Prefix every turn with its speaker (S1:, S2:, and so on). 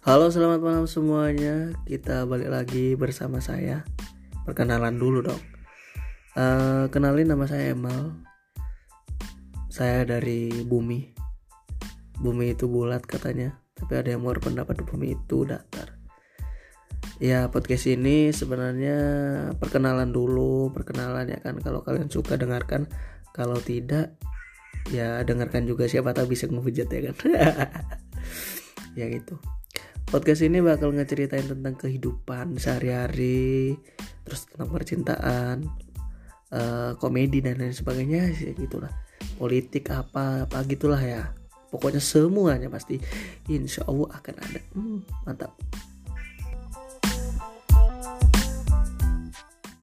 S1: Halo selamat malam semuanya. Kita balik lagi bersama saya. Perkenalan dulu dong. Uh, Kenalin nama saya Emal. Saya dari Bumi. Bumi itu bulat katanya Tapi ada yang berpendapat bumi itu datar. Ya podcast ini sebenarnya perkenalan dulu Perkenalan ya kan Kalau kalian suka dengarkan. Kalau tidak ya dengarkan juga siapa tahu bisa ngehujat ya kan. Ya gitu podcast ini bakal ngeceritain tentang kehidupan sehari-hari terus tentang percintaan uh, komedi dan lain sebagainya sih gitulah. Politik apa apa gitulah ya. Pokoknya semuanya pasti insya Allah akan ada. Hmm, mantap